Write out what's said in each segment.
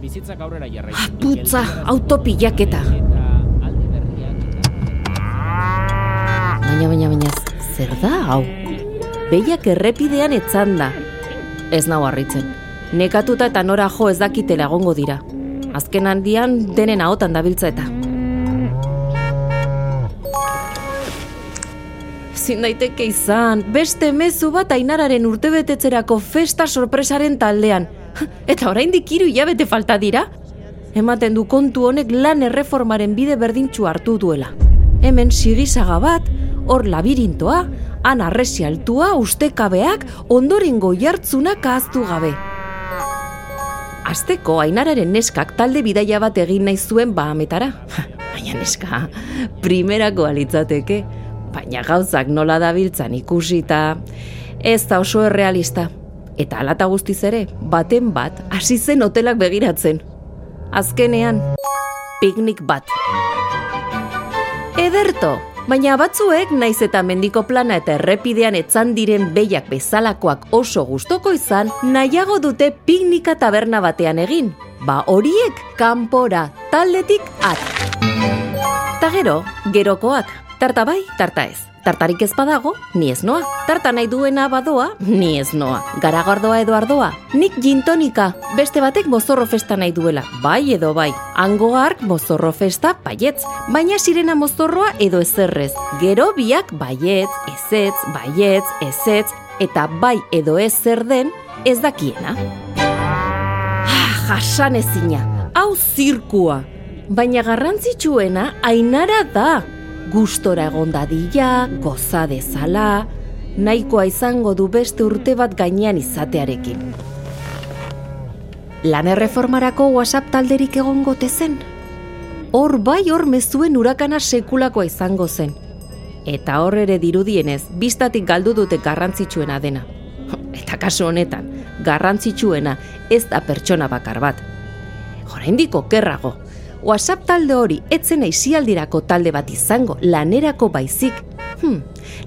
bizitzak aurrera jarraitzen. Ah, putza, autopilaketa. Baina, baina, baina, zer da hau? Behiak errepidean etzan da. Ez nau harritzen. Nekatuta eta nora jo ez dakitela egongo dira. Azken handian denen ahotan dabiltza eta. Zin daiteke izan, beste mezu bat ainararen urtebetetzerako festa sorpresaren taldean. Eta oraindik hiru hilabete falta dira? Ematen du kontu honek lan erreformaren bide berdintxu hartu duela. Hemen sigisaga bat, hor labirintoa, han arresi altua, ustekabeak, ondorengo jartzunak ahaztu gabe. Azteko, ainararen neskak talde bidaia bat egin nahi zuen bahametara. Baina neska, primerako alitzateke. Baina gauzak nola dabiltzan ikusita, ez da oso errealista. Eta alata guztiz ere, baten bat, hasi zen hotelak begiratzen. Azkenean, piknik bat. Ederto, baina batzuek naiz eta mendiko plana eta errepidean etzan diren behiak bezalakoak oso gustoko izan, nahiago dute piknika taberna batean egin. Ba horiek kanpora taldetik at. Ta gero, gerokoak, tarta bai, tarta ez. Tartarik ez badago, ni ez noa. Tarta nahi duena badoa, ni ez noa. Garagardoa edo ardoa, nik gintonika. Beste batek mozorro festa nahi duela, bai edo bai. Hango mozorro festa baietz, baina sirena mozorroa edo ezerrez. Gero biak baietz, ezetz, baietz, ezetz, eta bai edo ez zer den, ez dakiena. Ah, jasan ezina, hau zirkua. Baina garrantzitsuena ainara da gustora egon dadila, goza dezala, nahikoa izango du beste urte bat gainean izatearekin. Lan erreformarako WhatsApp talderik egon gote zen? Hor bai hor mezuen urakana sekulakoa izango zen. Eta hor ere dirudienez, biztatik galdu dute garrantzitsuena dena. Eta kasu honetan, garrantzitsuena ez da pertsona bakar bat. Horaindik okerrago, WhatsApp talde hori etzen aizialdirako talde bat izango lanerako baizik. Hmm,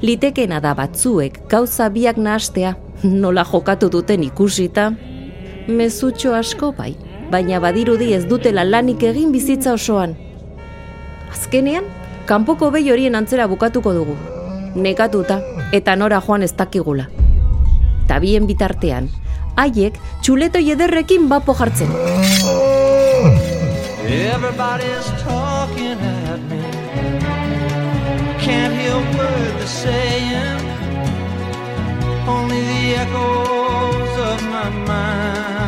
litekena da batzuek gauza biak nahastea, nola jokatu duten ikusita. Mezutxo asko bai, baina badirudi ez dutela lanik egin bizitza osoan. Azkenean, kanpoko behi horien antzera bukatuko dugu. Nekatuta eta nora joan ez dakigula. Ta bien bitartean, haiek txuleto ederrekin bapo jartzen. Everybody's talking at me. Can't hear a word they're saying. Only the echoes of my mind.